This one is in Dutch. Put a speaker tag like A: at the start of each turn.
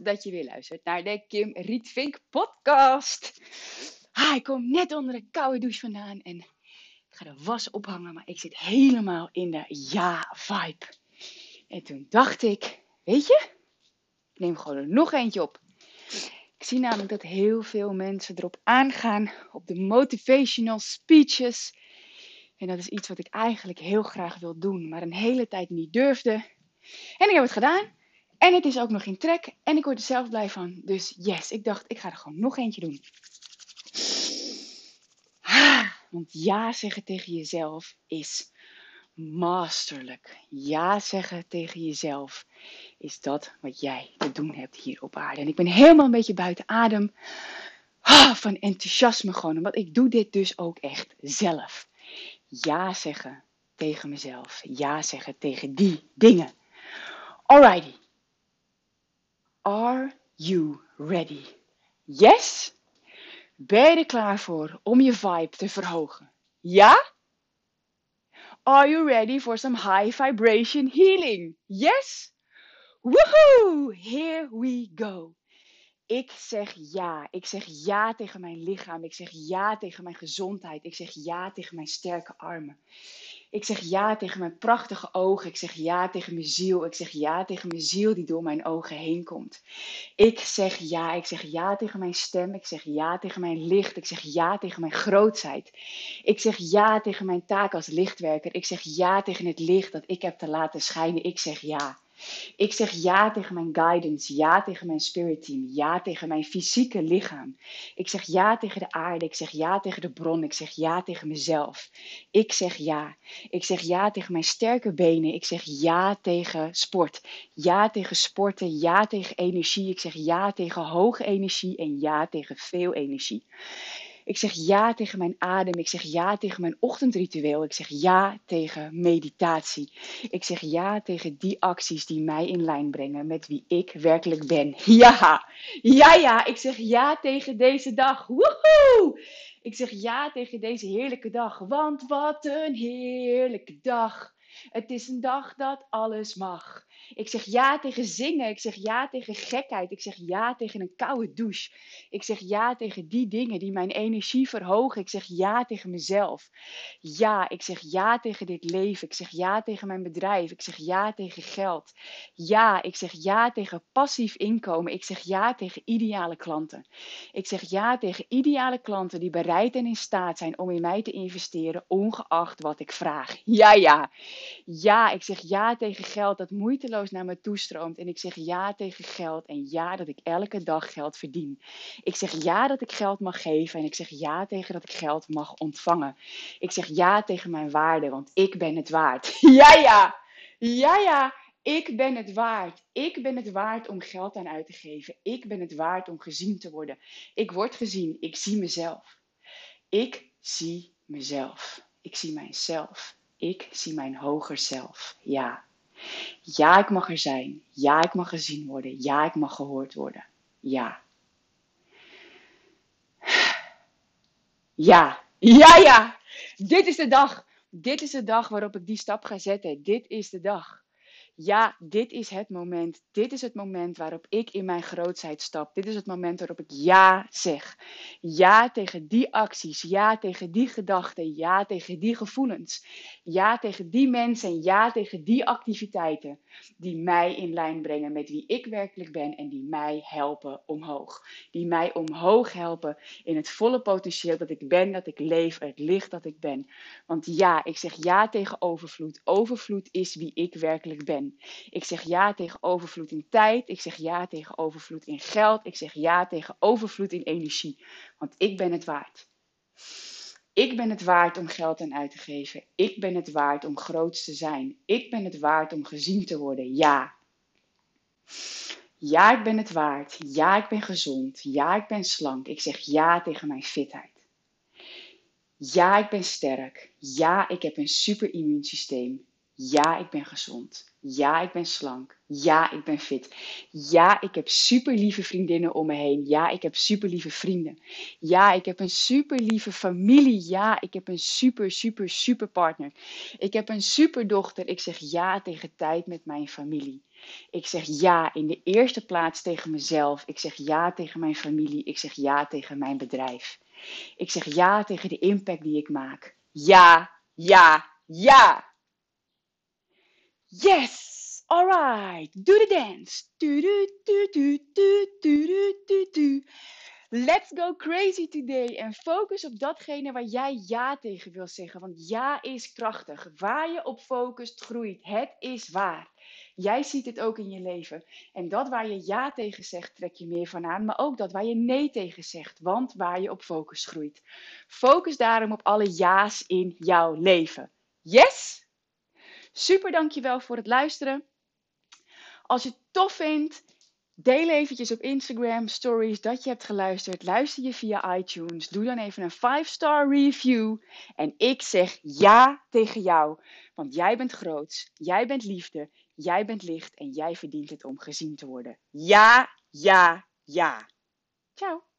A: Dat je weer luistert naar de Kim Rietvink podcast. Ah, ik kom net onder een koude douche vandaan en ik ga de was ophangen, maar ik zit helemaal in de ja-vibe. En toen dacht ik, weet je, ik neem gewoon er nog eentje op. Ik zie namelijk dat heel veel mensen erop aangaan, op de motivational speeches. En dat is iets wat ik eigenlijk heel graag wil doen, maar een hele tijd niet durfde. En ik heb het gedaan. En het is ook nog in trek. En ik word er zelf blij van. Dus yes, ik dacht, ik ga er gewoon nog eentje doen. Ah, Want ja zeggen tegen jezelf is masterlijk. Ja zeggen tegen jezelf is dat wat jij te doen hebt hier op aarde. En ik ben helemaal een beetje buiten adem ah, van enthousiasme gewoon. Want ik doe dit dus ook echt zelf. Ja zeggen tegen mezelf. Ja zeggen tegen die dingen. Alrighty. Are you ready? Yes? Ben je er klaar voor om je vibe te verhogen? Ja? Are you ready for some high vibration healing? Yes? Woohoo! Here we go. Ik zeg ja. Ik zeg ja tegen mijn lichaam. Ik zeg ja tegen mijn gezondheid. Ik zeg ja tegen mijn sterke armen. Ik zeg ja tegen mijn prachtige ogen. Ik zeg ja tegen mijn ziel. Ik zeg ja tegen mijn ziel die door mijn ogen heen komt. Ik zeg ja. Ik zeg ja tegen mijn stem. Ik zeg ja tegen mijn licht. Ik zeg ja tegen mijn grootsheid. Ik zeg ja tegen mijn taak als lichtwerker. Ik zeg ja tegen het licht dat ik heb te laten schijnen. Ik zeg ja. Ik zeg ja tegen mijn guidance, ja tegen mijn spirit team, ja tegen mijn fysieke lichaam. Ik zeg ja tegen de aarde, ik zeg ja tegen de bron, ik zeg ja tegen mezelf. Ik zeg ja. Ik zeg ja tegen mijn sterke benen, ik zeg ja tegen sport. Ja tegen sporten, ja tegen energie, ik zeg ja tegen hoge energie en ja tegen veel energie. Ik zeg ja tegen mijn adem. Ik zeg ja tegen mijn ochtendritueel. Ik zeg ja tegen meditatie. Ik zeg ja tegen die acties die mij in lijn brengen met wie ik werkelijk ben. Ja, ja, ja. Ik zeg ja tegen deze dag. Woehoe! Ik zeg ja tegen deze heerlijke dag. Want wat een heerlijke dag. Het is een dag dat alles mag. Ik zeg ja tegen zingen. Ik zeg ja tegen gekheid. Ik zeg ja tegen een koude douche. Ik zeg ja tegen die dingen die mijn energie verhogen. Ik zeg ja tegen mezelf. Ja, ik zeg ja tegen dit leven. Ik zeg ja tegen mijn bedrijf. Ik zeg ja tegen geld. Ja, ik zeg ja tegen passief inkomen. Ik zeg ja tegen ideale klanten. Ik zeg ja tegen ideale klanten die bereid en in staat zijn om in mij te investeren, ongeacht wat ik vraag. Ja, ja. Ja, ik zeg ja tegen geld dat moeiteloos naar me toestroomt. En ik zeg ja tegen geld en ja dat ik elke dag geld verdien. Ik zeg ja dat ik geld mag geven en ik zeg ja tegen dat ik geld mag ontvangen. Ik zeg ja tegen mijn waarde, want ik ben het waard. Ja, ja. Ja, ja. Ik ben het waard. Ik ben het waard om geld aan uit te geven. Ik ben het waard om gezien te worden. Ik word gezien. Ik zie mezelf. Ik zie mezelf. Ik zie mijzelf. Ik zie mijn hoger zelf. Ja. Ja, ik mag er zijn. Ja, ik mag gezien worden. Ja, ik mag gehoord worden. Ja. Ja. Ja, ja. Dit is de dag. Dit is de dag waarop ik die stap ga zetten. Dit is de dag. Ja, dit is het moment. Dit is het moment waarop ik in mijn grootheid stap. Dit is het moment waarop ik ja zeg. Ja tegen die acties. Ja tegen die gedachten. Ja tegen die gevoelens. Ja tegen die mensen. Ja tegen die activiteiten. Die mij in lijn brengen met wie ik werkelijk ben. En die mij helpen omhoog. Die mij omhoog helpen in het volle potentieel dat ik ben, dat ik leef, het licht dat ik ben. Want ja, ik zeg ja tegen overvloed. Overvloed is wie ik werkelijk ben. Ik zeg ja tegen overvloed in tijd. Ik zeg ja tegen overvloed in geld. Ik zeg ja tegen overvloed in energie. Want ik ben het waard. Ik ben het waard om geld aan uit te geven. Ik ben het waard om groot te zijn. Ik ben het waard om gezien te worden. Ja. Ja, ik ben het waard. Ja, ik ben gezond. Ja, ik ben slank. Ik zeg ja tegen mijn fitheid. Ja, ik ben sterk. Ja, ik heb een super immuunsysteem. Ja, ik ben gezond. Ja, ik ben slank. Ja, ik ben fit. Ja, ik heb super lieve vriendinnen om me heen. Ja, ik heb super lieve vrienden. Ja, ik heb een super lieve familie. Ja, ik heb een super, super, super partner. Ik heb een super dochter. Ik zeg ja tegen tijd met mijn familie. Ik zeg ja in de eerste plaats tegen mezelf. Ik zeg ja tegen mijn familie. Ik zeg ja tegen mijn bedrijf. Ik zeg ja tegen de impact die ik maak. Ja, ja, ja. Yes! Alright, do the dance. Let's go crazy today. En focus op datgene waar jij ja tegen wil zeggen. Want ja is krachtig. Waar je op focust, groeit. Het is waar. Jij ziet het ook in je leven. En dat waar je ja tegen zegt, trek je meer van aan. Maar ook dat waar je nee tegen zegt. Want waar je op focus groeit. Focus daarom op alle ja's in jouw leven. Yes! Super dankjewel voor het luisteren. Als je het tof vindt, deel eventjes op Instagram stories dat je hebt geluisterd. Luister je via iTunes. Doe dan even een 5-star review. En ik zeg ja tegen jou. Want jij bent groots. Jij bent liefde. Jij bent licht. En jij verdient het om gezien te worden. Ja, ja, ja. Ciao.